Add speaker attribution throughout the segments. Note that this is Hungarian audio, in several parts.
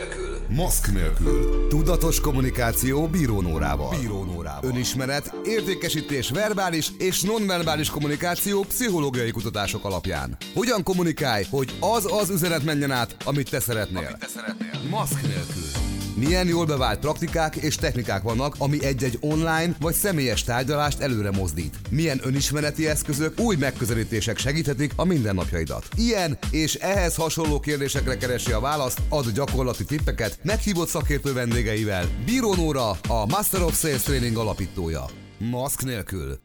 Speaker 1: nélkül. Maszk nélkül. Tudatos kommunikáció bírónórával.
Speaker 2: Bírónórával.
Speaker 1: Önismeret, értékesítés verbális és nonverbális kommunikáció pszichológiai kutatások alapján. Hogyan kommunikálj, hogy az az üzenet menjen át, amit te szeretnél. Amit te szeretnél. Maszk nélkül. Milyen jól bevált praktikák és technikák vannak, ami egy-egy online vagy személyes tárgyalást előre mozdít. Milyen önismereti eszközök, új megközelítések segíthetik a mindennapjaidat. Ilyen és ehhez hasonló kérdésekre keresi a választ, ad gyakorlati tippeket meghívott szakértő vendégeivel. Bíró Nóra, a Master of Sales Training alapítója. Maszk nélkül.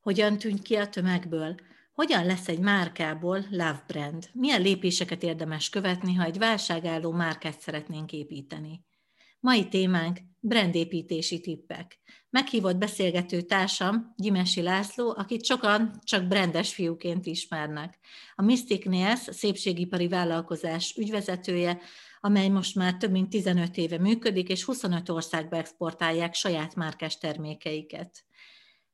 Speaker 3: Hogyan tűnt ki a tömegből? Hogyan lesz egy márkából love brand? Milyen lépéseket érdemes követni, ha egy válságálló márkát szeretnénk építeni? Mai témánk brandépítési tippek. Meghívott beszélgető társam Gyimesi László, akit sokan csak brandes fiúként ismernek. A Mystic Nails szépségipari vállalkozás ügyvezetője, amely most már több mint 15 éve működik, és 25 országba exportálják saját márkás termékeiket.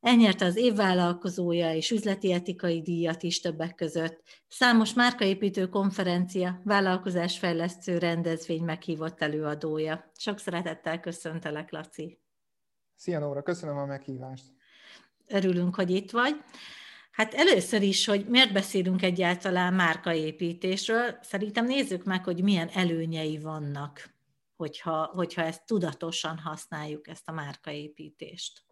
Speaker 3: Elnyerte az évvállalkozója és üzleti etikai díjat is többek között. Számos márkaépítő konferencia, vállalkozásfejlesztő rendezvény meghívott előadója. Sok szeretettel köszöntelek, Laci.
Speaker 4: Szia Nóra, köszönöm a meghívást.
Speaker 3: Örülünk, hogy itt vagy. Hát először is, hogy miért beszélünk egyáltalán márkaépítésről, szerintem nézzük meg, hogy milyen előnyei vannak, hogyha, hogyha ezt tudatosan használjuk, ezt a márkaépítést.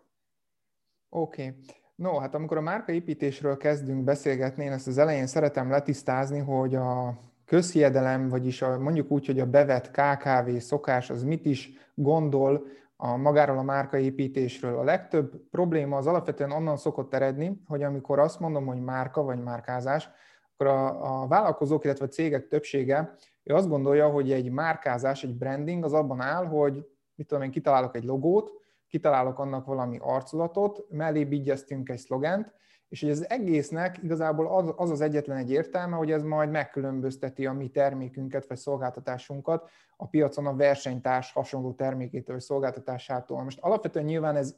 Speaker 4: Oké. Okay. No, hát amikor a márkaépítésről kezdünk beszélgetni, én ezt az elején szeretem letisztázni, hogy a közhiedelem, vagyis a, mondjuk úgy, hogy a bevett KKV szokás, az mit is gondol a magáról a márkaépítésről. A legtöbb probléma az alapvetően onnan szokott eredni, hogy amikor azt mondom, hogy márka vagy márkázás, akkor a, a vállalkozók, illetve a cégek többsége ő azt gondolja, hogy egy márkázás, egy branding az abban áll, hogy mit tudom én, kitalálok egy logót, kitalálok annak valami arculatot, mellé bigyeztünk egy szlogent, és hogy az egésznek igazából az, az az egyetlen egy értelme, hogy ez majd megkülönbözteti a mi termékünket vagy szolgáltatásunkat a piacon a versenytárs hasonló termékétől vagy szolgáltatásától. Most alapvetően nyilván ez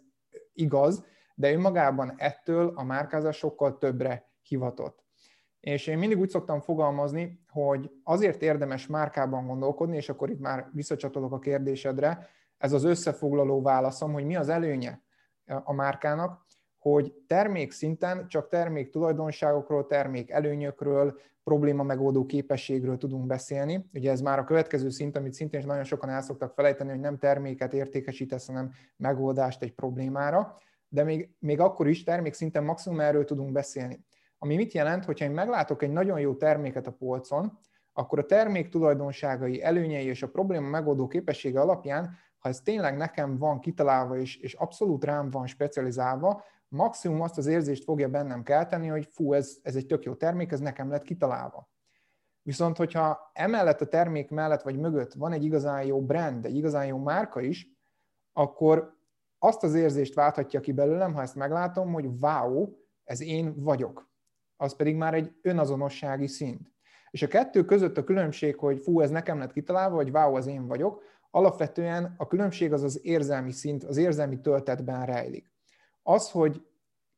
Speaker 4: igaz, de önmagában ettől a márkázás sokkal többre hivatott. És én mindig úgy szoktam fogalmazni, hogy azért érdemes márkában gondolkodni, és akkor itt már visszacsatolok a kérdésedre, ez az összefoglaló válaszom, hogy mi az előnye a márkának, hogy termék szinten csak termék tulajdonságokról, termék előnyökről, probléma megoldó képességről tudunk beszélni. Ugye ez már a következő szint, amit szintén nagyon sokan el szoktak felejteni, hogy nem terméket értékesítesz, hanem megoldást egy problémára, de még, még akkor is termék szinten maximum erről tudunk beszélni. Ami mit jelent, hogyha én meglátok egy nagyon jó terméket a polcon, akkor a termék tulajdonságai, előnyei és a probléma megoldó képessége alapján ha ez tényleg nekem van kitalálva és, és abszolút rám van specializálva, maximum azt az érzést fogja bennem kelteni, hogy fú, ez, ez egy tök jó termék, ez nekem lett kitalálva. Viszont, hogyha emellett a termék mellett vagy mögött van egy igazán jó brand, egy igazán jó márka is, akkor azt az érzést válthatja ki belőlem, ha ezt meglátom, hogy wow, ez én vagyok. Az pedig már egy önazonossági szint. És a kettő között a különbség, hogy fú, ez nekem lett kitalálva, vagy wow, az én vagyok, alapvetően a különbség az az érzelmi szint, az érzelmi töltetben rejlik. Az, hogy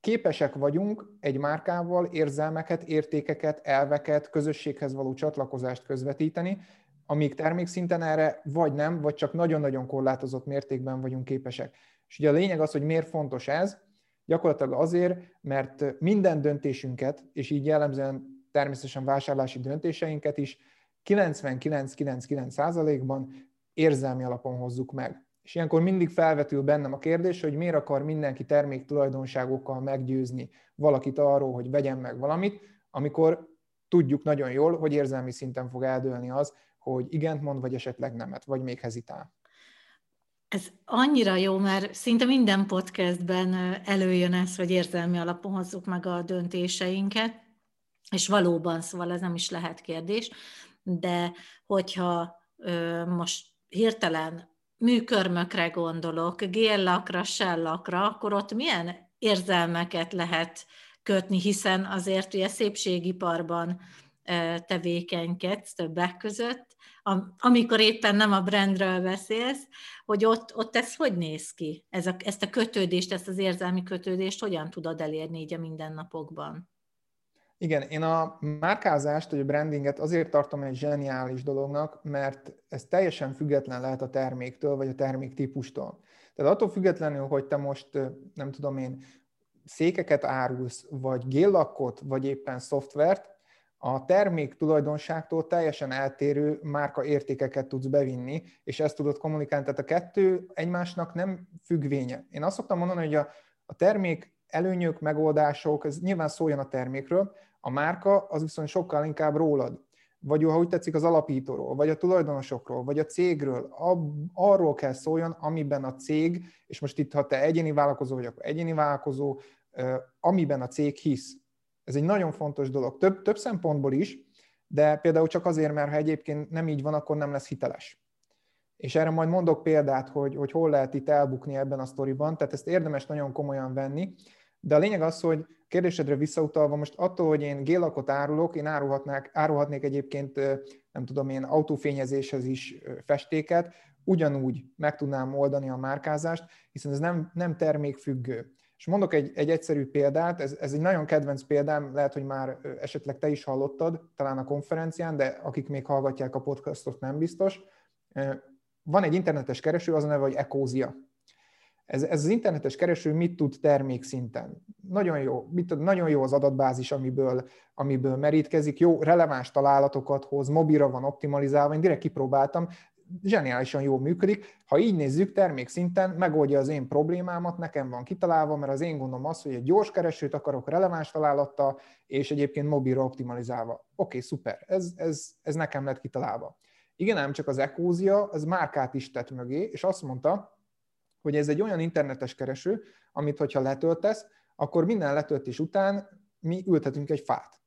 Speaker 4: képesek vagyunk egy márkával érzelmeket, értékeket, elveket, közösséghez való csatlakozást közvetíteni, amíg termékszinten erre vagy nem, vagy csak nagyon-nagyon korlátozott mértékben vagyunk képesek. És ugye a lényeg az, hogy miért fontos ez, gyakorlatilag azért, mert minden döntésünket, és így jellemzően természetesen vásárlási döntéseinket is 99,99%-ban érzelmi alapon hozzuk meg. És ilyenkor mindig felvetül bennem a kérdés, hogy miért akar mindenki termék tulajdonságokkal meggyőzni valakit arról, hogy vegyen meg valamit, amikor tudjuk nagyon jól, hogy érzelmi szinten fog eldőlni az, hogy igent mond, vagy esetleg nemet, vagy még hezitál.
Speaker 3: Ez annyira jó, mert szinte minden podcastben előjön ez, hogy érzelmi alapon hozzuk meg a döntéseinket, és valóban, szóval ez nem is lehet kérdés, de hogyha most hirtelen műkörmökre gondolok, géllakra, sellakra, akkor ott milyen érzelmeket lehet kötni, hiszen azért ugye szépségiparban tevékenykedsz többek között, amikor éppen nem a brandről beszélsz, hogy ott, ott ez hogy néz ki? Ez a, ezt a kötődést, ezt az érzelmi kötődést hogyan tudod elérni így a mindennapokban?
Speaker 4: Igen, én a márkázást, vagy a brandinget azért tartom egy zseniális dolognak, mert ez teljesen független lehet a terméktől, vagy a termék típustól. Tehát attól függetlenül, hogy te most, nem tudom én, székeket árulsz, vagy géllakot, vagy éppen szoftvert, a termék tulajdonságtól teljesen eltérő márka értékeket tudsz bevinni, és ezt tudod kommunikálni. Tehát a kettő egymásnak nem függvénye. Én azt szoktam mondani, hogy a, a termék előnyök, megoldások, ez nyilván szóljon a termékről, a márka az viszont sokkal inkább rólad, vagy ha úgy tetszik az alapítóról, vagy a tulajdonosokról, vagy a cégről, arról kell szóljon, amiben a cég, és most itt, ha te egyéni vállalkozó vagy, akkor egyéni vállalkozó, amiben a cég hisz. Ez egy nagyon fontos dolog, több, több szempontból is, de például csak azért, mert ha egyébként nem így van, akkor nem lesz hiteles. És erre majd mondok példát, hogy, hogy hol lehet itt elbukni ebben a sztoriban, tehát ezt érdemes nagyon komolyan venni, de a lényeg az, hogy kérdésedre visszautalva, most attól, hogy én gélakot árulok, én árulhatnák, árulhatnék egyébként, nem tudom én, autófényezéshez is festéket, ugyanúgy meg tudnám oldani a márkázást, hiszen ez nem, nem termékfüggő. És mondok egy, egy egyszerű példát, ez, ez egy nagyon kedvenc példám, lehet, hogy már esetleg te is hallottad, talán a konferencián, de akik még hallgatják a podcastot, nem biztos. Van egy internetes kereső, az a neve, hogy Ecózia. Ez, ez az internetes kereső mit tud termékszinten? Nagyon jó, mit tud, nagyon jó az adatbázis, amiből, amiből merítkezik, jó, releváns találatokat hoz, mobilra van optimalizálva, én direkt kipróbáltam, zseniálisan jól működik. Ha így nézzük, termékszinten megoldja az én problémámat, nekem van kitalálva, mert az én gondom az, hogy egy gyors keresőt akarok releváns találattal, és egyébként mobilra optimalizálva. Oké, okay, szuper, ez, ez, ez nekem lett kitalálva. Igen, nem csak az ekózia, az márkát is tett mögé, és azt mondta, hogy ez egy olyan internetes kereső, amit hogyha letöltesz, akkor minden letöltés után mi ültetünk egy fát.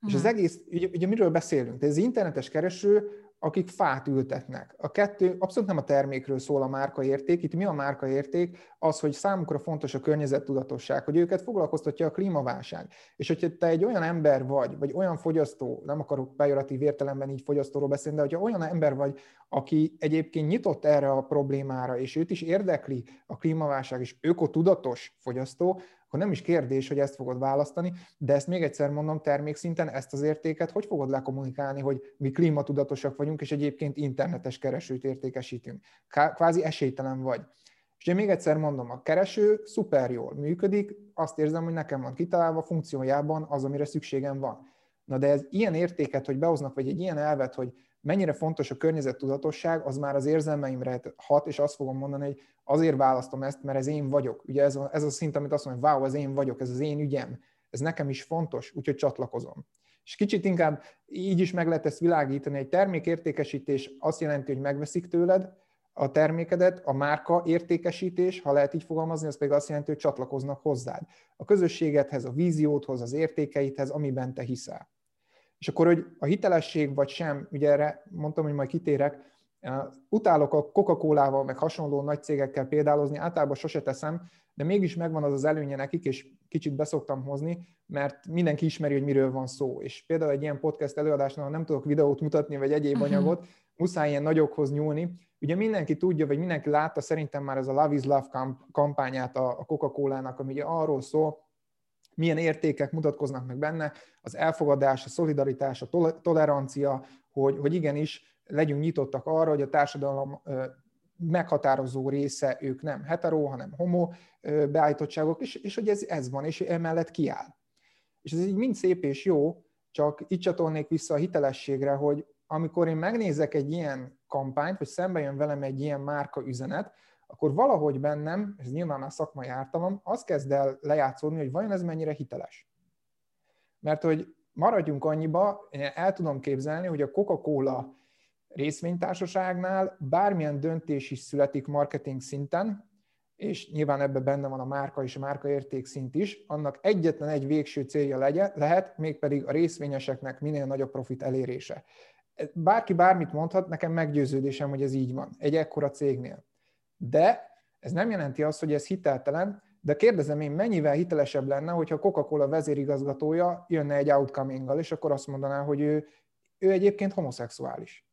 Speaker 4: Uh-huh. És az mhm. egész, ugye, ugye miről beszélünk? De ez az internetes kereső akik fát ültetnek. A kettő abszolút nem a termékről szól a márkaérték. Itt mi a márkaérték? Az, hogy számukra fontos a környezettudatosság, hogy őket foglalkoztatja a klímaválság. És hogyha te egy olyan ember vagy, vagy olyan fogyasztó, nem akarok pejoratív értelemben így fogyasztóról beszélni, de hogyha olyan ember vagy, aki egyébként nyitott erre a problémára, és őt is érdekli a klímaválság, és ökotudatos fogyasztó, akkor nem is kérdés, hogy ezt fogod választani, de ezt még egyszer mondom, termékszinten ezt az értéket hogy fogod lekommunikálni, hogy mi klímatudatosak vagyunk, és egyébként internetes keresőt értékesítünk. Kvázi esélytelen vagy. És én még egyszer mondom, a kereső szuper jól működik, azt érzem, hogy nekem van kitalálva funkciójában az, amire szükségem van. Na de ez ilyen értéket, hogy behoznak, vagy egy ilyen elvet, hogy mennyire fontos a környezettudatosság, az már az érzelmeimre hat, és azt fogom mondani, hogy azért választom ezt, mert ez én vagyok. Ugye ez a, ez a szint, amit azt mondom, hogy wow, ez én vagyok, ez az én ügyem, ez nekem is fontos, úgyhogy csatlakozom. És kicsit inkább így is meg lehet ezt világítani, egy termékértékesítés azt jelenti, hogy megveszik tőled a termékedet, a márka értékesítés, ha lehet így fogalmazni, az pedig azt jelenti, hogy csatlakoznak hozzád. A közösségedhez, a víziódhoz, az értékeidhez, amiben te hiszel. És akkor, hogy a hitelesség vagy sem, ugye erre mondtam, hogy majd kitérek, utálok a Coca-Colával, meg hasonló nagy cégekkel példálozni, általában sose teszem, de mégis megvan az az előnye nekik, és kicsit beszoktam hozni, mert mindenki ismeri, hogy miről van szó. És például egy ilyen podcast előadásnál nem tudok videót mutatni, vagy egyéb uh-huh. anyagot, muszáj ilyen nagyokhoz nyúlni. Ugye mindenki tudja, vagy mindenki látta szerintem már ez a Love is Love kampányát a Coca-Cola-nak, ami ugye arról szól, milyen értékek mutatkoznak meg benne, az elfogadás, a szolidaritás, a tolerancia, hogy, hogy igenis legyünk nyitottak arra, hogy a társadalom meghatározó része ők nem hetero, hanem homo beállítottságok, és, és hogy ez, ez van, és emellett kiáll. És ez így mind szép és jó, csak itt csatolnék vissza a hitelességre, hogy amikor én megnézek egy ilyen kampányt, vagy szembe jön velem egy ilyen márka üzenet, akkor valahogy bennem, ez nyilván már szakmai ártalom, az kezd el lejátszódni, hogy vajon ez mennyire hiteles. Mert hogy maradjunk annyiba, én el tudom képzelni, hogy a Coca-Cola részvénytársaságnál bármilyen döntés is születik marketing szinten, és nyilván ebben benne van a márka és a márka értékszint is, annak egyetlen egy végső célja legyen, lehet, mégpedig a részvényeseknek minél nagyobb profit elérése. Bárki bármit mondhat, nekem meggyőződésem, hogy ez így van, egy ekkora cégnél. De ez nem jelenti azt, hogy ez hiteltelen, de kérdezem én, mennyivel hitelesebb lenne, hogyha Coca-Cola vezérigazgatója jönne egy outcoming és akkor azt mondaná, hogy ő, ő egyébként homoszexuális.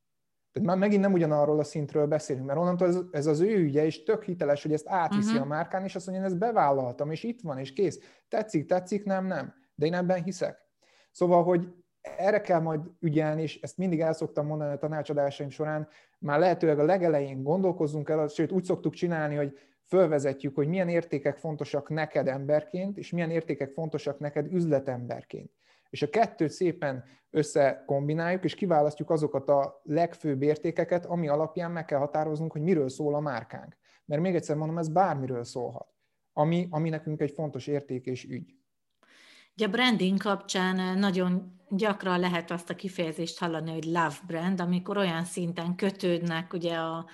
Speaker 4: Tehát már megint nem ugyanarról a szintről beszélünk, mert onnantól ez, ez az ő ügye, és tök hiteles, hogy ezt átviszi uh-huh. a márkán, és azt mondja, én ezt bevállaltam, és itt van, és kész. Tetszik, tetszik, nem, nem. De én ebben hiszek. Szóval, hogy erre kell majd ügyelni, és ezt mindig el szoktam mondani a tanácsadásaim során, már lehetőleg a legelején gondolkozzunk el, sőt úgy szoktuk csinálni, hogy fölvezetjük, hogy milyen értékek fontosak neked emberként, és milyen értékek fontosak neked üzletemberként. És a kettőt szépen összekombináljuk, és kiválasztjuk azokat a legfőbb értékeket, ami alapján meg kell határoznunk, hogy miről szól a márkánk. Mert még egyszer mondom, ez bármiről szólhat, ami, ami nekünk egy fontos érték és ügy.
Speaker 3: Ugye a branding kapcsán nagyon gyakran lehet azt a kifejezést hallani, hogy love brand, amikor olyan szinten kötődnek ugye a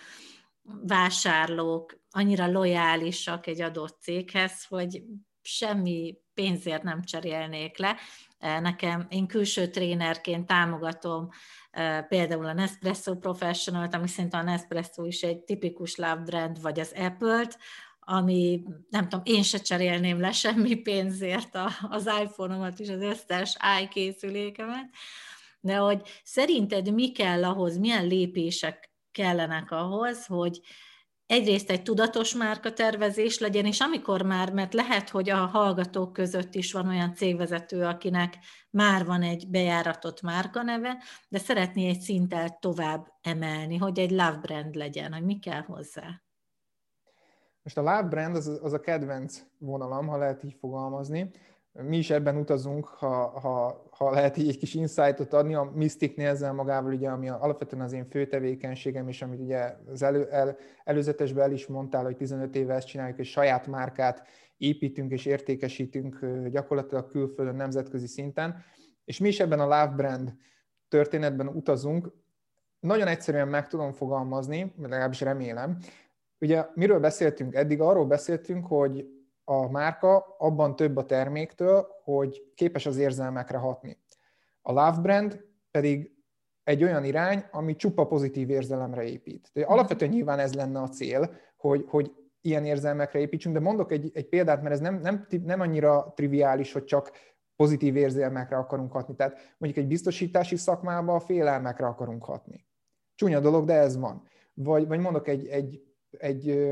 Speaker 3: vásárlók annyira lojálisak egy adott céghez, hogy semmi pénzért nem cserélnék le. Nekem, én külső trénerként támogatom például a Nespresso Professional-t, ami szerintem a Nespresso is egy tipikus love brand, vagy az Apple-t, ami nem tudom, én se cserélném le semmi pénzért az iPhone-omat és az összes iKészülékemet, de hogy szerinted mi kell ahhoz, milyen lépések kellenek ahhoz, hogy egyrészt egy tudatos márkatervezés legyen, és amikor már, mert lehet, hogy a hallgatók között is van olyan cégvezető, akinek már van egy bejáratott márkaneve, de szeretné egy szinttel tovább emelni, hogy egy love brand legyen, hogy mi kell hozzá.
Speaker 4: Most a love brand az, az a kedvenc vonalam, ha lehet így fogalmazni. Mi is ebben utazunk, ha, ha, ha lehet így egy kis insightot adni. A Mystic ezzel magával, ugye, ami alapvetően az én fő tevékenységem, és amit ugye az elő, el, előzetesben el is mondtál, hogy 15 éve ezt csináljuk, és saját márkát építünk és értékesítünk gyakorlatilag külföldön, nemzetközi szinten. És mi is ebben a Love Brand történetben utazunk. Nagyon egyszerűen meg tudom fogalmazni, legalábbis remélem, Ugye miről beszéltünk eddig? Arról beszéltünk, hogy a márka abban több a terméktől, hogy képes az érzelmekre hatni. A Love Brand pedig egy olyan irány, ami csupa pozitív érzelemre épít. De alapvetően nyilván ez lenne a cél, hogy, hogy ilyen érzelmekre építsünk, de mondok egy, egy példát, mert ez nem, nem, nem annyira triviális, hogy csak pozitív érzelmekre akarunk hatni. Tehát mondjuk egy biztosítási szakmában a félelmekre akarunk hatni. Csúnya dolog, de ez van. Vagy, vagy mondok egy, egy egy,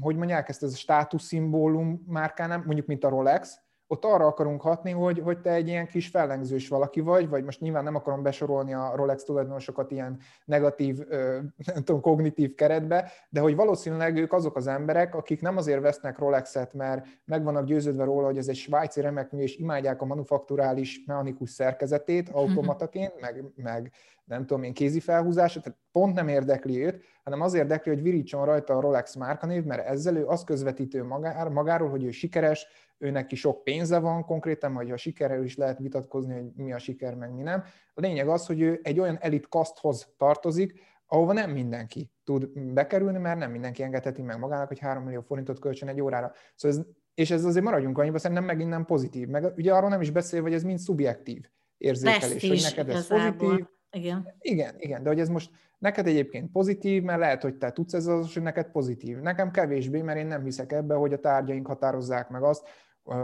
Speaker 4: hogy mondják ezt, ez a státuszszimbólum márkánál, mondjuk mint a Rolex, ott arra akarunk hatni, hogy, hogy te egy ilyen kis fellengzős valaki vagy, vagy most nyilván nem akarom besorolni a Rolex tulajdonosokat ilyen negatív, nem tudom, kognitív keretbe, de hogy valószínűleg ők azok az emberek, akik nem azért vesznek Rolexet, mert meg vannak győződve róla, hogy ez egy svájci remekmű, és imádják a manufakturális mechanikus szerkezetét automataként, meg, meg nem tudom én, kézi felhúzása, tehát pont nem érdekli őt, hanem az érdekli, hogy virítson rajta a Rolex márkanév, mert ezzel ő azt közvetítő magáról, hogy ő sikeres, ő neki sok pénze van konkrétan, vagy a sikerrel is lehet vitatkozni, hogy mi a siker, meg mi nem. A lényeg az, hogy ő egy olyan elit kaszthoz tartozik, ahova nem mindenki tud bekerülni, mert nem mindenki engedheti meg magának, hogy 3 millió forintot költsön egy órára. Szóval ez, és ez azért maradjunk annyiba, szerintem megint nem pozitív. Meg ugye arról nem is beszél, hogy ez mind szubjektív érzékelés, hogy neked ez igazából. pozitív,
Speaker 3: igen.
Speaker 4: Igen, igen, de hogy ez most neked egyébként pozitív, mert lehet, hogy te tudsz ez az, hogy neked pozitív. Nekem kevésbé, mert én nem hiszek ebbe, hogy a tárgyaink határozzák meg azt,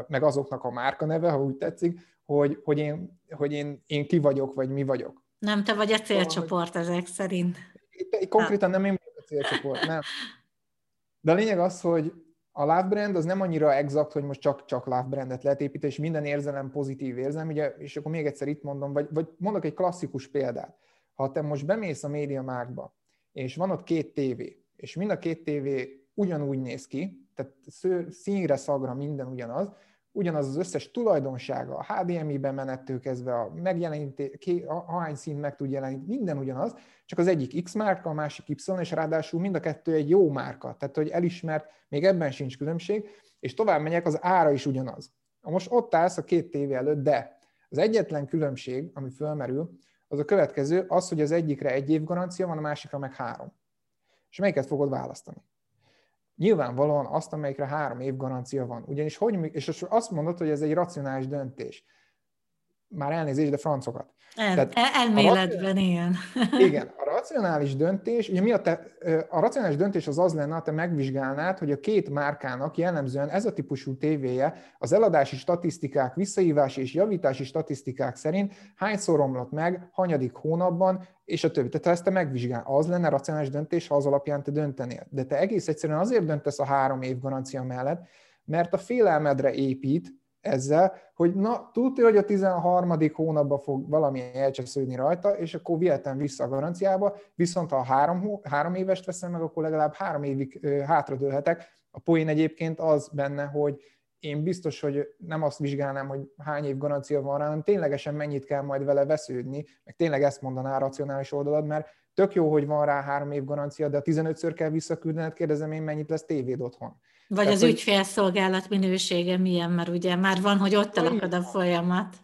Speaker 4: meg azoknak a márka neve, ha úgy tetszik, hogy, hogy, én, hogy én, én ki vagyok, vagy mi vagyok.
Speaker 3: Nem, te vagy a célcsoport szóval, ezek szerint.
Speaker 4: Itt, konkrétan nem én vagyok a célcsoport, nem. De a lényeg az, hogy a love brand az nem annyira exakt, hogy most csak, csak love brandet lehet építeni, és minden érzelem pozitív érzelem, ugye, és akkor még egyszer itt mondom, vagy, vagy mondok egy klasszikus példát. Ha te most bemész a média márkba, és van ott két tévé, és mind a két tévé ugyanúgy néz ki, tehát színre, szagra minden ugyanaz, ugyanaz az összes tulajdonsága, a HDMI-ben menettől kezdve a megjelenítés, ahány színt meg tud jeleníteni, minden ugyanaz, csak az egyik X márka, a másik Y, és ráadásul mind a kettő egy jó márka, tehát hogy elismert, még ebben sincs különbség, és tovább megyek, az ára is ugyanaz. Most ott állsz a két tévé előtt, de az egyetlen különbség, ami fölmerül, az a következő, az, hogy az egyikre egy év garancia van, a másikra meg három. És melyiket fogod választani? Nyilvánvalóan azt, amelyikre három év garancia van. Ugyanis hogy, és azt mondod, hogy ez egy racionális döntés. Már elnézést, de francokat.
Speaker 3: El, Tehát elméletben a, ilyen.
Speaker 4: Igen, a racionális döntés, ugye mi a, te, a racionális döntés az az lenne, ha te megvizsgálnád, hogy a két márkának jellemzően ez a típusú tévéje az eladási statisztikák, visszahívási és javítási statisztikák szerint hányszor romlott meg, hanyadik hónapban, és a többi. Tehát ha ezt te megvizsgál, az lenne racionális döntés, ha az alapján te döntenél. De te egész egyszerűen azért döntesz a három év garancia mellett, mert a félelmedre épít, ezzel, hogy na, tudja, hogy a 13. hónapban fog valami elcsesződni rajta, és akkor vihetem vissza a garanciába, viszont ha három, három évest veszem meg, akkor legalább három évig hátradőlhetek. A poén egyébként az benne, hogy én biztos, hogy nem azt vizsgálnám, hogy hány év garancia van rá, hanem ténylegesen mennyit kell majd vele vesződni, meg tényleg ezt mondaná a racionális oldalad, mert tök jó, hogy van rá három év garancia, de a 15-ször kell visszaküldened, kérdezem én, mennyit lesz tévéd otthon.
Speaker 3: Vagy Tehát, az hogy... ügyfélszolgálat minősége milyen, mert ugye már van, hogy ott alakad a folyamat.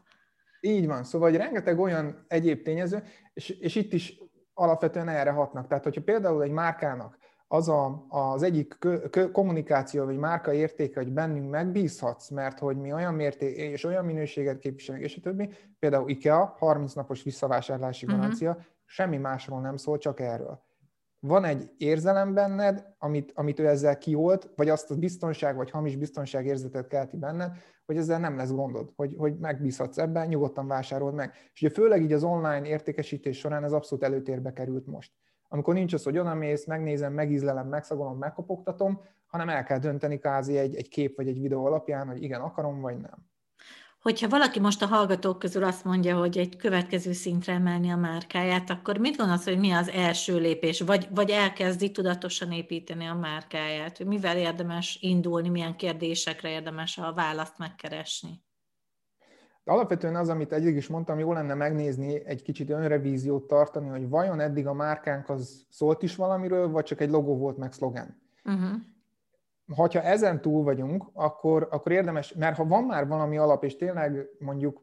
Speaker 4: Így van, szóval hogy rengeteg olyan egyéb tényező, és, és itt is alapvetően erre hatnak. Tehát, hogyha például egy márkának az a, az egyik kommunikáció vagy márka értéke, hogy bennünk megbízhatsz, mert hogy mi olyan mérték és olyan minőséget képviselünk, és a többi, például IKEA, 30 napos visszavásárlási mhm. garancia, uh-huh. semmi másról nem szól, csak erről. Van egy érzelem benned, amit, amit ő ezzel kiolt, vagy azt a biztonság vagy hamis biztonságérzetet kelti benned, hogy ezzel nem lesz gondod, hogy, hogy megbízhatsz ebben, nyugodtan vásárold meg. És ugye főleg így az online értékesítés során ez abszolút előtérbe került most amikor nincs az, hogy odamész, megnézem, megízlelem, megszagolom, megkopogtatom, hanem el kell dönteni kázi egy, egy kép vagy egy videó alapján, hogy igen, akarom, vagy nem.
Speaker 3: Hogyha valaki most a hallgatók közül azt mondja, hogy egy következő szintre emelni a márkáját, akkor mit gondolsz, hogy mi az első lépés? Vagy, vagy elkezdi tudatosan építeni a márkáját? Mivel érdemes indulni, milyen kérdésekre érdemes a választ megkeresni?
Speaker 4: De alapvetően az, amit egyik is mondtam, jó lenne megnézni, egy kicsit önrevíziót tartani, hogy vajon eddig a márkánk az szólt is valamiről, vagy csak egy logó volt meg szlogen. Uh-huh. Ha ezen túl vagyunk, akkor, akkor érdemes, mert ha van már valami alap, és tényleg mondjuk,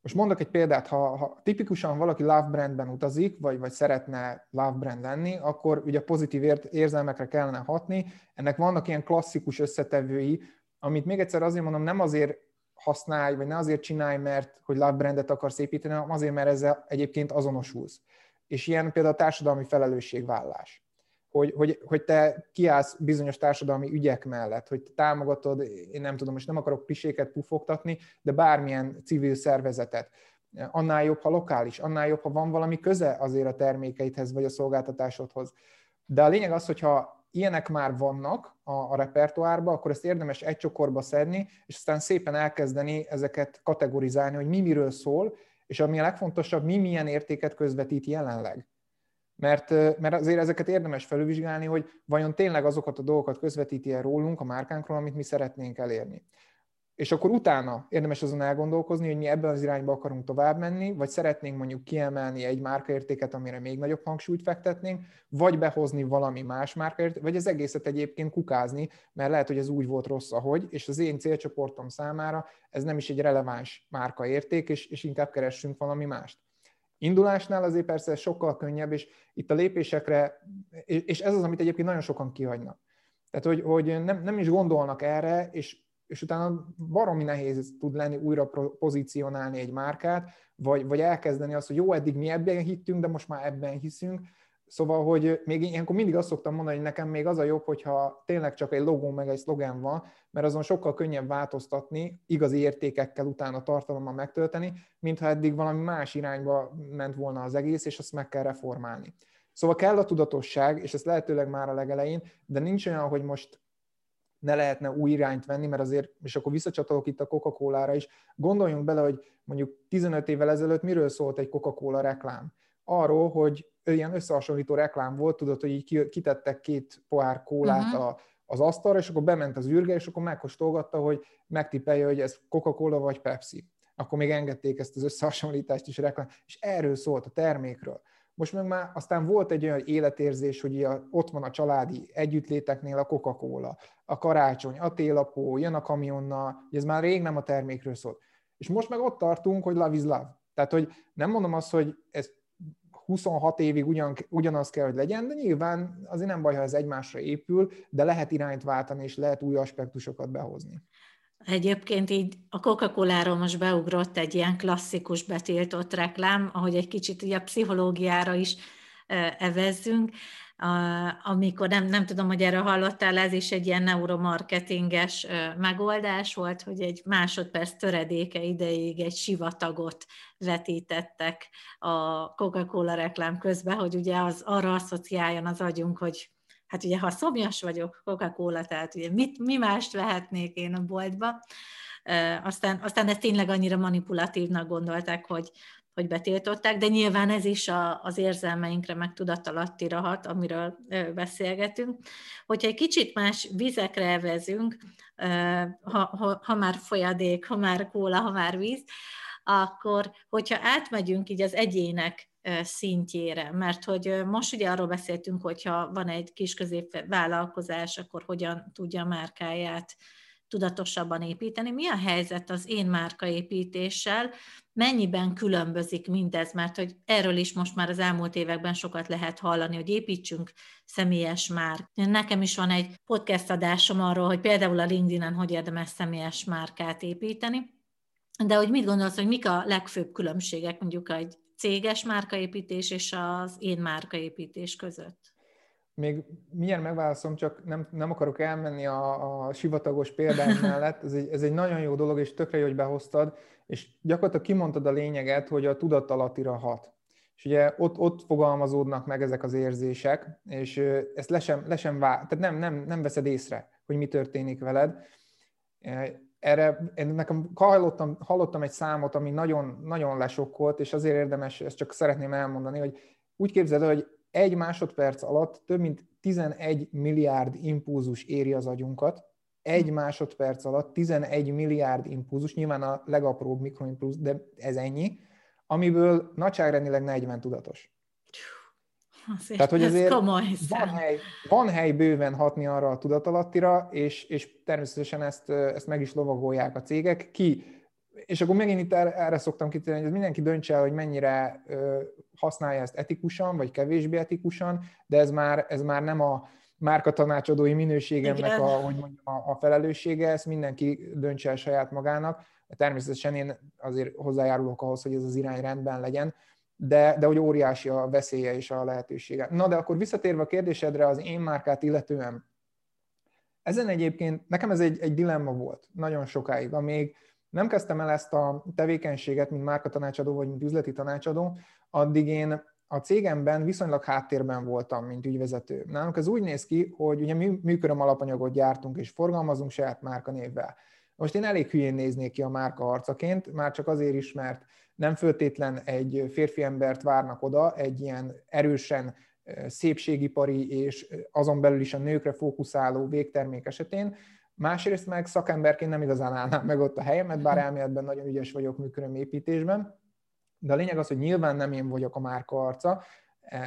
Speaker 4: most mondok egy példát, ha, ha tipikusan valaki love brandben utazik, vagy, vagy szeretne love brand lenni, akkor ugye pozitív érzelmekre kellene hatni. Ennek vannak ilyen klasszikus összetevői, amit még egyszer azért mondom, nem azért használj, vagy ne azért csinálj, mert hogy love brandet akarsz építeni, hanem azért, mert ezzel egyébként azonosulsz. És ilyen például a társadalmi felelősségvállás. Hogy, hogy, hogy te kiállsz bizonyos társadalmi ügyek mellett, hogy te támogatod, én nem tudom, most nem akarok piséket pufogtatni, de bármilyen civil szervezetet. Annál jobb, ha lokális, annál jobb, ha van valami köze azért a termékeidhez vagy a szolgáltatásodhoz. De a lényeg az, hogyha ilyenek már vannak a, a repertoárba, akkor ezt érdemes egy csokorba szedni, és aztán szépen elkezdeni ezeket kategorizálni, hogy mi miről szól, és ami a legfontosabb, mi milyen értéket közvetít jelenleg. Mert, mert azért ezeket érdemes felülvizsgálni, hogy vajon tényleg azokat a dolgokat közvetíti el rólunk, a márkánkról, amit mi szeretnénk elérni és akkor utána érdemes azon elgondolkozni, hogy mi ebben az irányba akarunk tovább menni, vagy szeretnénk mondjuk kiemelni egy márkaértéket, amire még nagyobb hangsúlyt fektetnénk, vagy behozni valami más márkaértéket, vagy az egészet egyébként kukázni, mert lehet, hogy ez úgy volt rossz, ahogy, és az én célcsoportom számára ez nem is egy releváns márkaérték, és, és inkább keressünk valami mást. Indulásnál azért persze sokkal könnyebb, és itt a lépésekre, és ez az, amit egyébként nagyon sokan kihagynak. Tehát, hogy, hogy nem, nem is gondolnak erre, és és utána baromi nehéz tud lenni újra pozícionálni egy márkát, vagy, vagy elkezdeni azt, hogy jó, eddig mi ebben hittünk, de most már ebben hiszünk. Szóval, hogy még ilyenkor mindig azt szoktam mondani, hogy nekem még az a jobb, hogyha tényleg csak egy logó meg egy szlogán van, mert azon sokkal könnyebb változtatni, igazi értékekkel utána tartalommal megtölteni, mintha eddig valami más irányba ment volna az egész, és azt meg kell reformálni. Szóval kell a tudatosság, és ez lehetőleg már a legelején, de nincs olyan, hogy most ne lehetne új irányt venni, mert azért, és akkor visszacsatolok itt a Coca-Cola-ra is, gondoljunk bele, hogy mondjuk 15 évvel ezelőtt miről szólt egy Coca-Cola reklám? Arról, hogy ilyen összehasonlító reklám volt, tudod, hogy így kitettek két pohár kólát uh-huh. a, az asztalra, és akkor bement az űrge, és akkor megkóstolgatta, hogy megtippelje, hogy ez Coca-Cola vagy Pepsi. Akkor még engedték ezt az összehasonlítást is reklám, és erről szólt a termékről. Most meg már aztán volt egy olyan életérzés, hogy ott van a családi együttléteknél a Coca-Cola, a karácsony, a télapó, jön a kamionnal, ez már rég nem a termékről szól. És most meg ott tartunk, hogy love is love. Tehát, hogy nem mondom azt, hogy ez 26 évig ugyan, ugyanaz kell, hogy legyen, de nyilván azért nem baj, ha ez egymásra épül, de lehet irányt váltani, és lehet új aspektusokat behozni.
Speaker 3: Egyébként így a Coca-Cola-ról most beugrott egy ilyen klasszikus betiltott reklám, ahogy egy kicsit így a pszichológiára is evezzünk, amikor nem, nem tudom, hogy erről hallottál, ez is egy ilyen neuromarketinges megoldás volt, hogy egy másodperc töredéke ideig egy sivatagot vetítettek a Coca-Cola reklám közben, hogy ugye az arra asszociáljon az agyunk, hogy hát ugye ha szomjas vagyok, Coca-Cola, tehát ugye mit, mi mást vehetnék én a boltba, aztán, aztán ezt tényleg annyira manipulatívnak gondolták, hogy, hogy betiltották, de nyilván ez is a, az érzelmeinkre, meg tudatalattira hat, amiről beszélgetünk. Hogyha egy kicsit más vizekre evezünk, ha, ha, ha már folyadék, ha már kóla, ha már víz, akkor hogyha átmegyünk így az egyének szintjére, mert hogy most ugye arról beszéltünk, hogyha van egy kis vállalkozás, akkor hogyan tudja a márkáját tudatosabban építeni. Mi a helyzet az én márkaépítéssel? Mennyiben különbözik mindez? Mert hogy erről is most már az elmúlt években sokat lehet hallani, hogy építsünk személyes már. Nekem is van egy podcast adásom arról, hogy például a LinkedIn-en hogy érdemes személyes márkát építeni. De hogy mit gondolsz, hogy mik a legfőbb különbségek mondjuk egy céges márkaépítés és az én márkaépítés között?
Speaker 4: Még milyen megválaszolom, csak nem, nem akarok elmenni a, a sivatagos példám mellett. Ez egy, ez egy nagyon jó dolog, és tökre jó, hogy behoztad, és gyakorlatilag kimondtad a lényeget, hogy a tudatalattira hat. És ugye ott, ott fogalmazódnak meg ezek az érzések, és ezt le sem, le sem vá, tehát nem, nem, nem veszed észre, hogy mi történik veled. Erre én nekem hallottam, hallottam egy számot, ami nagyon, nagyon lesokkolt, és azért érdemes, ezt csak szeretném elmondani, hogy úgy képzeld, hogy egy másodperc alatt több mint 11 milliárd impulzus éri az agyunkat, egy másodperc alatt 11 milliárd impulzus, nyilván a legapróbb mikroimpulzus, de ez ennyi, amiből nagyságrendileg 40 tudatos.
Speaker 3: Azért Tehát, hogy azért komoly
Speaker 4: van hely, van hely bőven hatni arra a tudatalattira, és, és természetesen ezt, ezt meg is lovagolják a cégek. Ki és akkor megint itt erre, erre szoktam kitérni, hogy mindenki döntse el, hogy mennyire használja ezt etikusan, vagy kevésbé etikusan, de ez már, ez már nem a márka tanácsadói minőségemnek a, hogy mondjam, a, a felelőssége, ezt mindenki döntse el saját magának. Természetesen én azért hozzájárulok ahhoz, hogy ez az irány rendben legyen, de, de hogy óriási a veszélye és a lehetősége. Na de akkor visszatérve a kérdésedre az én márkát illetően, ezen egyébként nekem ez egy, egy dilemma volt nagyon sokáig, amíg nem kezdtem el ezt a tevékenységet, mint márkatanácsadó vagy mint üzleti tanácsadó, addig én a cégemben viszonylag háttérben voltam, mint ügyvezető. Nálunk ez úgy néz ki, hogy ugye mi műköröm alapanyagot gyártunk és forgalmazunk saját márkanévvel. Most én elég hülyén néznék ki a márka arcaként, már csak azért is, mert nem föltétlen egy férfi embert várnak oda, egy ilyen erősen szépségipari és azon belül is a nőkre fókuszáló végtermék esetén, Másrészt meg szakemberként nem igazán állnám meg ott a helyemet, bár elméletben nagyon ügyes vagyok műköröm építésben, de a lényeg az, hogy nyilván nem én vagyok a márka arca.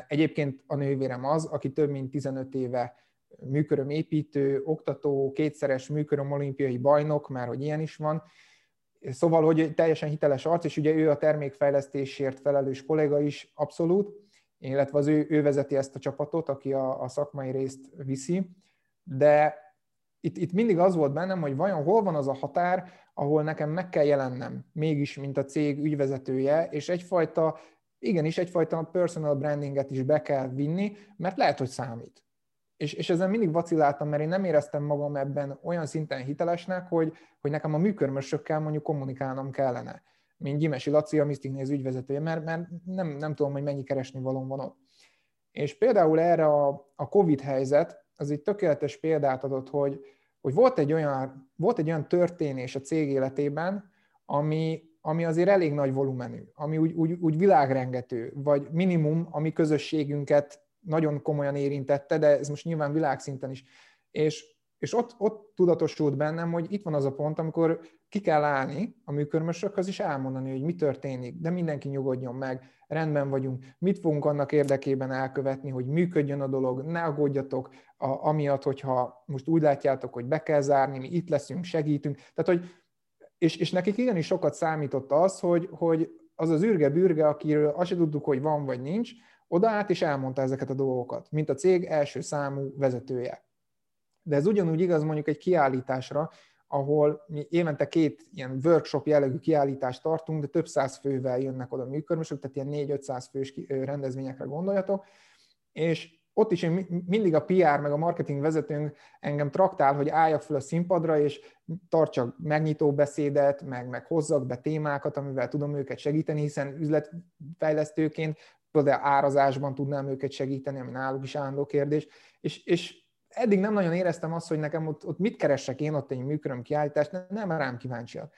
Speaker 4: Egyébként a nővérem az, aki több mint 15 éve műköröm építő, oktató, kétszeres műköröm olimpiai bajnok, már hogy ilyen is van. Szóval, hogy teljesen hiteles arc, és ugye ő a termékfejlesztésért felelős kolléga is abszolút, illetve az ő, ő vezeti ezt a csapatot, aki a, a szakmai részt viszi, de itt, itt mindig az volt bennem, hogy vajon hol van az a határ, ahol nekem meg kell jelennem, mégis, mint a cég ügyvezetője, és egyfajta, igenis egyfajta personal brandinget is be kell vinni, mert lehet, hogy számít. És, és ezen mindig vaciláltam, mert én nem éreztem magam ebben olyan szinten hitelesnek, hogy, hogy nekem a műkörmösökkel mondjuk kommunikálnom kellene, mint Gyimesi Laci, a Mystic ügyvezetője, mert, mert nem, nem tudom, hogy mennyi keresni valóm van ott. És például erre a, a COVID helyzet, az egy tökéletes példát adott, hogy, hogy volt, egy olyan, volt egy olyan történés a cég életében, ami, ami azért elég nagy volumenű, ami úgy, úgy, úgy világrengető, vagy minimum, ami közösségünket nagyon komolyan érintette, de ez most nyilván világszinten is. És, és ott, ott tudatosult bennem, hogy itt van az a pont, amikor ki kell állni a műkörmösökhöz, és elmondani, hogy mi történik, de mindenki nyugodjon meg, rendben vagyunk, mit fogunk annak érdekében elkövetni, hogy működjön a dolog, ne aggódjatok, a, amiatt, hogyha most úgy látjátok, hogy be kell zárni, mi itt leszünk, segítünk. Tehát, hogy, és, és nekik igenis sokat számított az, hogy, hogy az az űrge-bürge, akiről azt se tudtuk, hogy van vagy nincs, odaállt és elmondta ezeket a dolgokat, mint a cég első számú vezetője. De ez ugyanúgy igaz mondjuk egy kiállításra, ahol mi évente két ilyen workshop jellegű kiállítást tartunk, de több száz fővel jönnek oda működmösök, tehát ilyen 4-500 fős rendezvényekre gondoljatok, és ott is én mindig a PR meg a marketing vezetőnk engem traktál, hogy álljak fel a színpadra, és tartsak megnyitó beszédet, meg, meg hozzak be témákat, amivel tudom őket segíteni, hiszen üzletfejlesztőként például árazásban tudnám őket segíteni, ami náluk is állandó kérdés, és, és eddig nem nagyon éreztem azt, hogy nekem ott, ott mit keresek én ott egy műköröm kiállítást, nem rám kíváncsiak.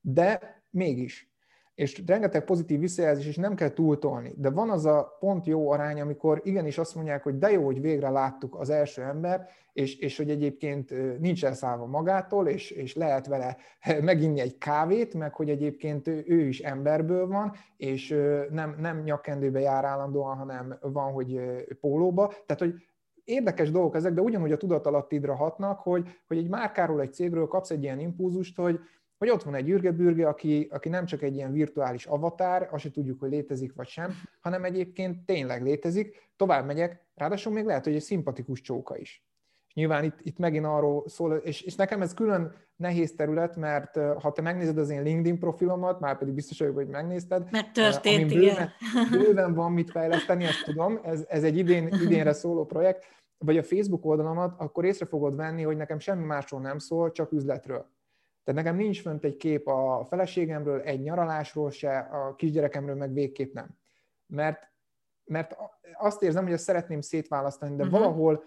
Speaker 4: De mégis és rengeteg pozitív visszajelzés, és nem kell túltolni. De van az a pont jó arány, amikor igenis azt mondják, hogy de jó, hogy végre láttuk az első ember, és, és hogy egyébként nincs elszállva magától, és, és lehet vele meginni egy kávét, meg hogy egyébként ő is emberből van, és nem, nem nyakkendőbe jár állandóan, hanem van, hogy pólóba. Tehát, hogy érdekes dolgok ezek, de ugyanúgy a tudatalattidra hatnak, hogy, hogy egy márkáról, egy cégről kapsz egy ilyen impulzust, hogy, hogy ott van egy űrgebürge, aki, aki nem csak egy ilyen virtuális avatár, azt se tudjuk, hogy létezik vagy sem, hanem egyébként tényleg létezik, tovább megyek, ráadásul még lehet, hogy egy szimpatikus csóka is. Nyilván itt, itt megint arról szól, és, és nekem ez külön nehéz terület, mert ha te megnézed az én LinkedIn profilomat, már pedig biztos vagyok, hogy megnézted.
Speaker 3: Megtörtént, bőven, igen.
Speaker 4: Bőven van mit fejleszteni, ezt tudom, ez, ez egy idén, idénre szóló projekt, vagy a Facebook oldalamat, akkor észre fogod venni, hogy nekem semmi másról nem szól, csak üzletről. Tehát nekem nincs fönt egy kép a feleségemről, egy nyaralásról se, a kisgyerekemről meg végképp nem. Mert, mert azt érzem, hogy ezt szeretném szétválasztani, de uh-huh. valahol,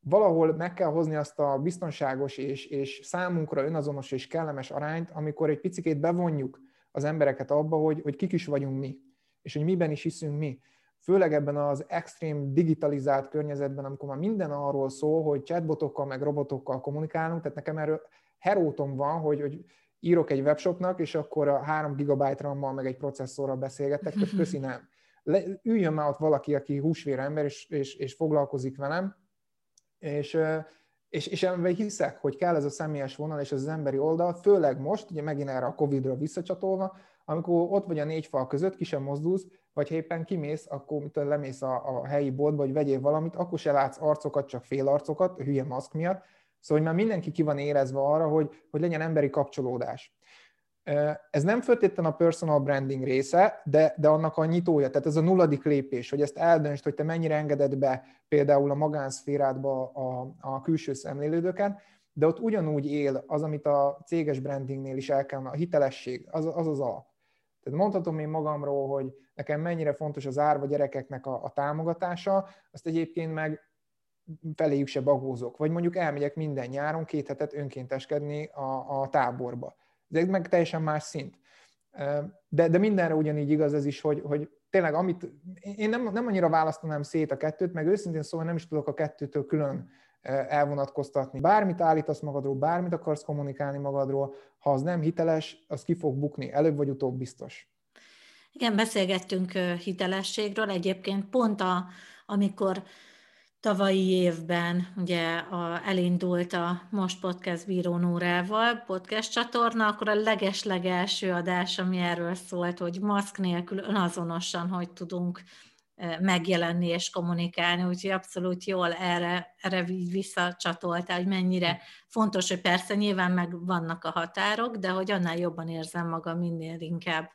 Speaker 4: valahol meg kell hozni azt a biztonságos és, és számunkra önazonos és kellemes arányt, amikor egy picit bevonjuk az embereket abba, hogy, hogy kik is vagyunk mi, és hogy miben is hiszünk mi. Főleg ebben az extrém digitalizált környezetben, amikor már minden arról szól, hogy chatbotokkal meg robotokkal kommunikálunk, tehát nekem erről herótom van, hogy, hogy írok egy webshopnak, és akkor a 3 GB RAM-mal meg egy processzorral beszélgetek, köszi nem. Le, üljön már ott valaki, aki húsvér ember, és, és, és foglalkozik velem, és, és, és ebben hiszek, hogy kell ez a személyes vonal és az emberi oldal, főleg most, ugye megint erre a Covid-ra visszacsatolva, amikor ott vagy a négy fal között, ki sem mozdulsz, vagy ha éppen kimész, akkor mit lemész a, a helyi boltba, vagy vegyél valamit, akkor se látsz arcokat, csak fél arcokat, hülye maszk miatt, Szóval, hogy már mindenki ki van érezve arra, hogy, hogy legyen emberi kapcsolódás. Ez nem feltétlenül a personal branding része, de, de annak a nyitója, tehát ez a nulladik lépés, hogy ezt eldöntsd, hogy te mennyire engeded be például a magánszférádba a, a külső szemlélődőket, de ott ugyanúgy él az, amit a céges brandingnél is el kell, a hitelesség, az az, az alap. Tehát mondhatom én magamról, hogy nekem mennyire fontos az árva gyerekeknek a, a támogatása, azt egyébként meg feléjük se bagózok. Vagy mondjuk elmegyek minden nyáron két hetet önkénteskedni a, a táborba. Ez meg teljesen más szint. De, de mindenre ugyanígy igaz ez is, hogy, hogy tényleg amit, én nem, nem annyira választanám szét a kettőt, meg őszintén szóval nem is tudok a kettőtől külön elvonatkoztatni. Bármit állítasz magadról, bármit akarsz kommunikálni magadról, ha az nem hiteles, az ki fog bukni, előbb vagy utóbb biztos.
Speaker 3: Igen, beszélgettünk hitelességről, egyébként pont a, amikor tavalyi évben ugye a, elindult a Most Podcast Bíró Nórával podcast csatorna, akkor a leges-legelső adás, ami erről szólt, hogy maszk nélkül önazonosan, hogy tudunk e, megjelenni és kommunikálni, úgyhogy abszolút jól erre, erre visszacsatoltál, hogy mennyire fontos, hogy persze nyilván meg vannak a határok, de hogy annál jobban érzem magam, minél inkább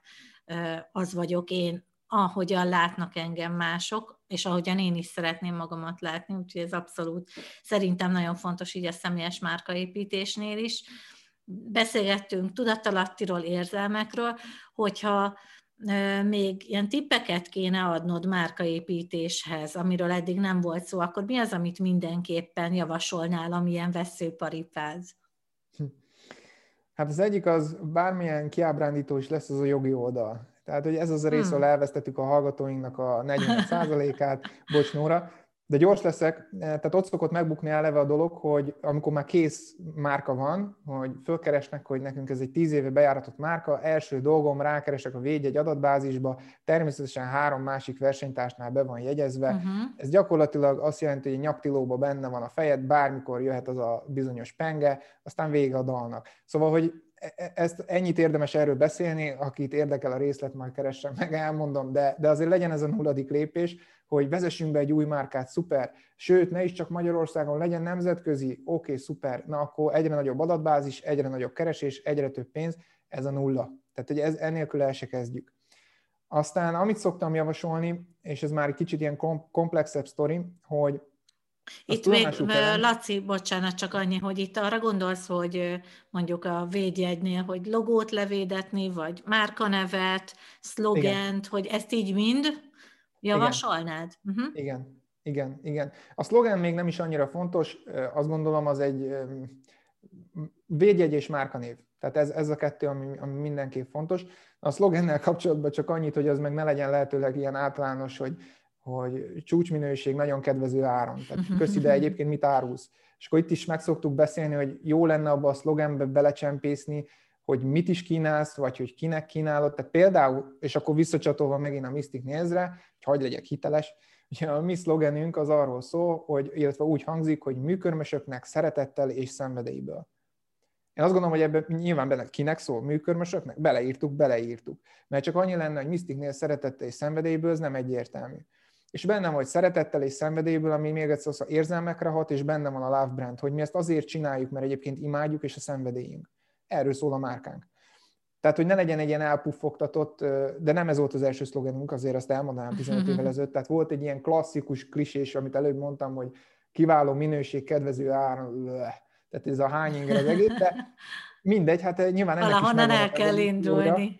Speaker 3: e, az vagyok én, ahogyan látnak engem mások, és ahogyan én is szeretném magamat látni, úgyhogy ez abszolút szerintem nagyon fontos így a személyes márkaépítésnél is. Beszélgettünk tudatalattiról, érzelmekről, hogyha még ilyen tippeket kéne adnod márkaépítéshez, amiről eddig nem volt szó, akkor mi az, amit mindenképpen javasolnál, amilyen veszőparipád?
Speaker 4: Hát az egyik az, bármilyen kiábrándító is lesz, az a jogi oldal. Tehát, hogy ez az a rész, hmm. ahol elvesztettük a hallgatóinknak a 40%-át, bocs Nóra, de gyors leszek, eh, tehát ott szokott megbukni eleve a dolog, hogy amikor már kész márka van, hogy fölkeresnek, hogy nekünk ez egy tíz éve bejáratott márka, első dolgom, rákeresek a védjegy adatbázisba, természetesen három másik versenytársnál be van jegyezve. Uh-huh. Ez gyakorlatilag azt jelenti, hogy egy nyaktilóba benne van a fejed, bármikor jöhet az a bizonyos penge, aztán vége a dalnak. Szóval, hogy ezt ennyit érdemes erről beszélni, akit érdekel a részlet, majd keressen meg, elmondom, de, de azért legyen ez a nulladik lépés, hogy vezessünk be egy új márkát, szuper, sőt, ne is csak Magyarországon legyen nemzetközi, oké, okay, szuper, na akkor egyre nagyobb adatbázis, egyre nagyobb keresés, egyre több pénz, ez a nulla. Tehát, hogy ez, ennélkül el se kezdjük. Aztán, amit szoktam javasolni, és ez már egy kicsit ilyen komplexebb sztori, hogy
Speaker 3: itt még. Laci, bocsánat, csak annyi, hogy itt arra gondolsz, hogy mondjuk a védjegynél, hogy logót levédetni, vagy márkanevet, szlogent, hogy ezt így mind javasolnád?
Speaker 4: Igen. Uh-huh. Igen. Igen, igen. A szlogen még nem is annyira fontos, azt gondolom az egy védjegy és márkanév. Tehát ez, ez a kettő, ami, ami mindenképp fontos. A szlogennel kapcsolatban csak annyit, hogy az meg ne legyen lehetőleg ilyen általános, hogy, hogy csúcsminőség nagyon kedvező áron. Tehát köszi, de egyébként mit árulsz? És akkor itt is meg szoktuk beszélni, hogy jó lenne abba a szlogenbe belecsempészni, hogy mit is kínálsz, vagy hogy kinek kínálod. Tehát például, és akkor visszacsatolva megint a Mystic nézre, hogy hagy legyek hiteles, ugye a mi szlogenünk az arról szól, hogy, illetve úgy hangzik, hogy műkörmösöknek szeretettel és szenvedélyből. Én azt gondolom, hogy ebben nyilván bele, kinek szól, műkörmösöknek? Beleírtuk, beleírtuk. Mert csak annyi lenne, hogy Mysticnél szeretettel és szenvedélyből, ez nem egyértelmű. És benne vagy szeretettel és szenvedélyből, ami még egyszer az érzelmekre hat, és benne van a love brand, hogy mi ezt azért csináljuk, mert egyébként imádjuk, és a szenvedélyünk. Erről szól a márkánk. Tehát, hogy ne legyen egy ilyen elpuffogtatott, de nem ez volt az első szlogenünk, azért azt elmondanám 15 évvel ezelőtt. Tehát volt egy ilyen klasszikus klisés, amit előbb mondtam, hogy kiváló minőség, kedvező ár, tehát ez a hány inger az egész, de mindegy, hát nyilván ennek
Speaker 3: Valahonnan el kell indulni.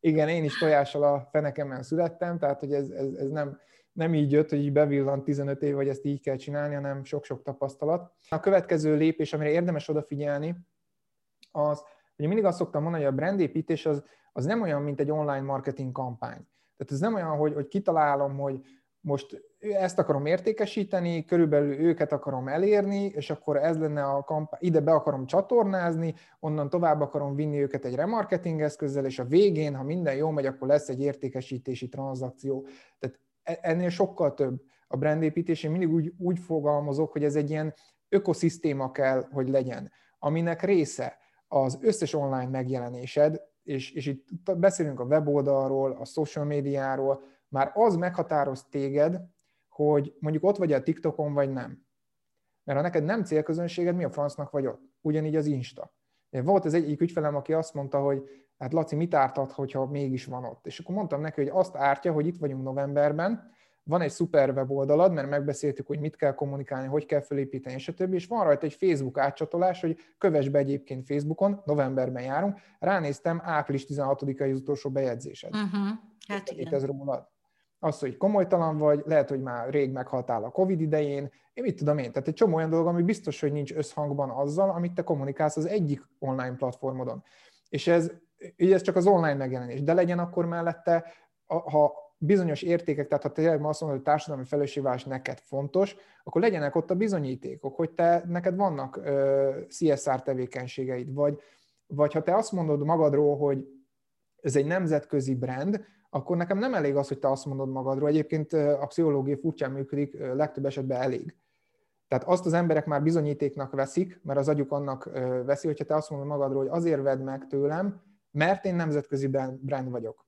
Speaker 4: Igen, én is tojással a fenekemen születtem, tehát hogy ez, ez, ez nem, nem így jött, hogy így bevillant 15 év, vagy ezt így kell csinálni, hanem sok-sok tapasztalat. A következő lépés, amire érdemes odafigyelni, az, hogy mindig azt szoktam mondani, hogy a brandépítés az, az nem olyan, mint egy online marketing kampány. Tehát ez nem olyan, hogy, hogy kitalálom, hogy most ezt akarom értékesíteni, körülbelül őket akarom elérni, és akkor ez lenne a kampány, ide be akarom csatornázni, onnan tovább akarom vinni őket egy remarketing eszközzel, és a végén, ha minden jól megy, akkor lesz egy értékesítési tranzakció. Tehát ennél sokkal több a brandépítés. Én mindig úgy, úgy fogalmazok, hogy ez egy ilyen ökoszisztéma kell, hogy legyen, aminek része az összes online megjelenésed, és, és itt beszélünk a weboldalról, a social médiáról, már az meghatároz téged, hogy mondjuk ott vagy a TikTokon, vagy nem. Mert ha neked nem célközönséged, mi a francnak vagy ott? Ugyanígy az Insta. Volt az egyik ügyfelem, aki azt mondta, hogy hát Laci, mit ártat, hogyha mégis van ott? És akkor mondtam neki, hogy azt ártja, hogy itt vagyunk novemberben, van egy szuper weboldalad, mert megbeszéltük, hogy mit kell kommunikálni, hogy kell felépíteni, többi, és van rajta egy Facebook átcsatolás, hogy kövess be egyébként Facebookon, novemberben járunk, ránéztem, április 16-ai az utolsó bejegyzésed. Uh-huh. Hát igen. Itt ez rólad. Az, hogy komolytalan vagy, lehet, hogy már rég meghaltál a Covid idején, én mit tudom én, tehát egy csomó olyan dolog, ami biztos, hogy nincs összhangban azzal, amit te kommunikálsz az egyik online platformodon. És ez, ugye ez csak az online megjelenés, de legyen akkor mellette, ha bizonyos értékek, tehát ha tényleg azt mondod, hogy társadalmi felelősségvállalás neked fontos, akkor legyenek ott a bizonyítékok, hogy te, neked vannak uh, CSR tevékenységeid, vagy, vagy ha te azt mondod magadról, hogy ez egy nemzetközi brand, akkor nekem nem elég az, hogy te azt mondod magadról. Egyébként a pszichológia furcsán működik, legtöbb esetben elég. Tehát azt az emberek már bizonyítéknak veszik, mert az agyuk annak veszi, hogyha te azt mondod magadról, hogy azért vedd meg tőlem, mert én nemzetközi brand vagyok.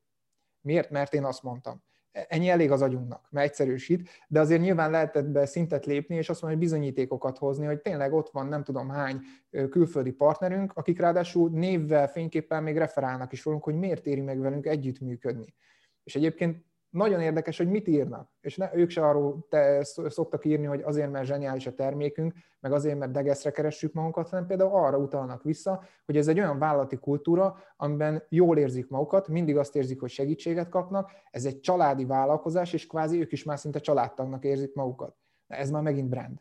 Speaker 4: Miért? Mert én azt mondtam. Ennyi elég az agyunknak, mert egyszerűsít, de azért nyilván lehetett be szintet lépni, és azt mondani, hogy bizonyítékokat hozni, hogy tényleg ott van nem tudom hány külföldi partnerünk, akik ráadásul névvel, fényképpen még referálnak is rólunk, hogy miért éri meg velünk együttműködni. És egyébként nagyon érdekes, hogy mit írnak. És ne, ők se arról te szoktak írni, hogy azért, mert zseniális a termékünk, meg azért, mert degeszre keressük magunkat, hanem például arra utalnak vissza, hogy ez egy olyan vállalati kultúra, amiben jól érzik magukat, mindig azt érzik, hogy segítséget kapnak, ez egy családi vállalkozás, és kvázi ők is már szinte családtagnak érzik magukat. Ez már megint brand.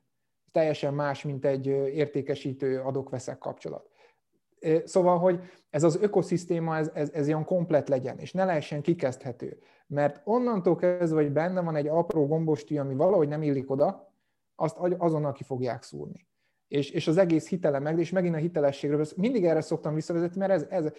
Speaker 4: Teljesen más, mint egy értékesítő adok-veszek kapcsolat. Szóval, hogy ez az ökoszisztéma, ez, ez, ez ilyen komplet legyen, és ne lehessen kikezdhető. Mert onnantól kezdve, hogy benne van egy apró gombostű, ami valahogy nem illik oda, azt azonnal ki fogják szúrni. És, és az egész hitele meg, és megint a hitelességről, mindig erre szoktam visszavezetni, mert ez, ez,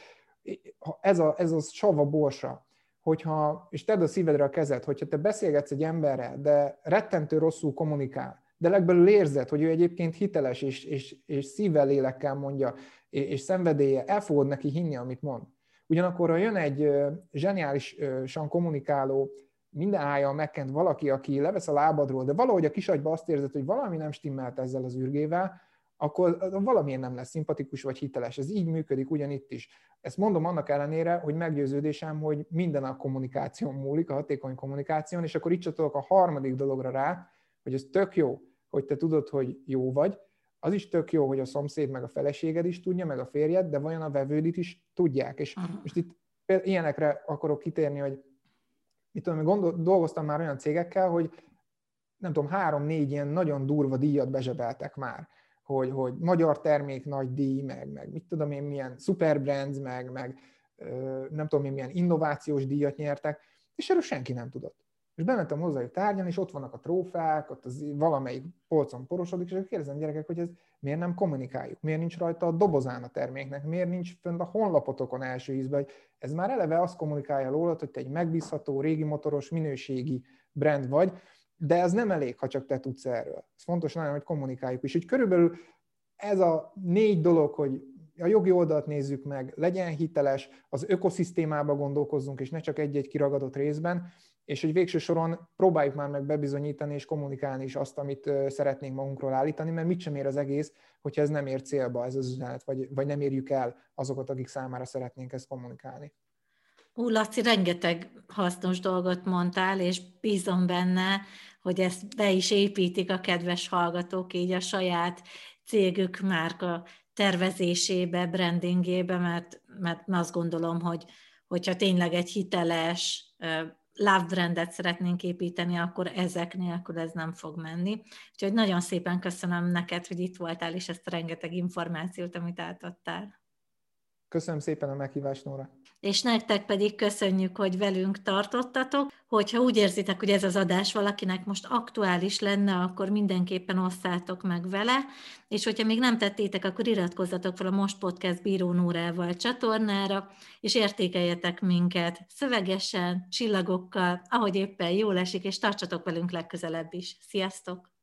Speaker 4: ez, a, ez a sava borsa, hogyha, és tedd a szívedre a kezed, hogyha te beszélgetsz egy emberrel, de rettentő rosszul kommunikál, de legbelül érzed, hogy ő egyébként hiteles, és, és, és szívvel, lélekkel mondja, és, és szenvedélye, el fogod neki hinni, amit mond. Ugyanakkor, ha jön egy zseniálisan kommunikáló, minden állja megkent valaki, aki levesz a lábadról, de valahogy a kisagyba azt érzed, hogy valami nem stimmelt ezzel az űrgével, akkor valamilyen nem lesz szimpatikus vagy hiteles. Ez így működik ugyanitt is. Ezt mondom annak ellenére, hogy meggyőződésem, hogy minden a kommunikáción múlik, a hatékony kommunikáción, és akkor itt csatolok a harmadik dologra rá, hogy ez tök jó, hogy te tudod, hogy jó vagy, az is tök jó, hogy a szomszéd meg a feleséged is tudja, meg a férjed, de vajon a vevőd is tudják. És uh-huh. most itt ilyenekre akarok kitérni, hogy mit tudom, gondol, dolgoztam már olyan cégekkel, hogy nem tudom, három-négy ilyen nagyon durva díjat bezsebeltek már, hogy, hogy magyar termék nagy díj, meg, meg mit tudom én, milyen superbrands, meg, meg nem tudom én, milyen innovációs díjat nyertek, és erről senki nem tudott. És bementem hozzájuk tárgyalni, és ott vannak a trófák, ott az valamelyik polcon porosodik, és kérdezem gyerekek, hogy ez miért nem kommunikáljuk, miért nincs rajta a dobozán a terméknek, miért nincs fönt a honlapotokon első ízben, hogy ez már eleve azt kommunikálja rólad, hogy te egy megbízható, régi motoros, minőségi brand vagy, de ez nem elég, ha csak te tudsz erről. Ez fontos nagyon, hogy kommunikáljuk is. Úgy körülbelül ez a négy dolog, hogy a jogi oldalt nézzük meg, legyen hiteles, az ökoszisztémába gondolkozzunk, és ne csak egy-egy kiragadott részben, és hogy végső soron próbáljuk már meg bebizonyítani és kommunikálni is azt, amit szeretnénk magunkról állítani, mert mit sem ér az egész, hogyha ez nem ér célba, ez az üzenet, vagy, vagy nem érjük el azokat, akik számára szeretnénk ezt kommunikálni.
Speaker 3: Ú, Laci, rengeteg hasznos dolgot mondtál, és bízom benne, hogy ezt be is építik a kedves hallgatók így a saját cégük márka tervezésébe, brandingébe, mert, mert azt gondolom, hogy hogyha tényleg egy hiteles love brandet szeretnénk építeni, akkor ezek nélkül ez nem fog menni. Úgyhogy nagyon szépen köszönöm neked, hogy itt voltál, és ezt a rengeteg információt, amit átadtál.
Speaker 4: Köszönöm szépen a meghívást, Nóra.
Speaker 3: És nektek pedig köszönjük, hogy velünk tartottatok. Hogyha úgy érzitek, hogy ez az adás valakinek most aktuális lenne, akkor mindenképpen osszátok meg vele, és hogyha még nem tettétek, akkor iratkozzatok fel a Most Podcast Bíró Nórával csatornára, és értékeljetek minket szövegesen, csillagokkal, ahogy éppen jól esik, és tartsatok velünk legközelebb is. Sziasztok!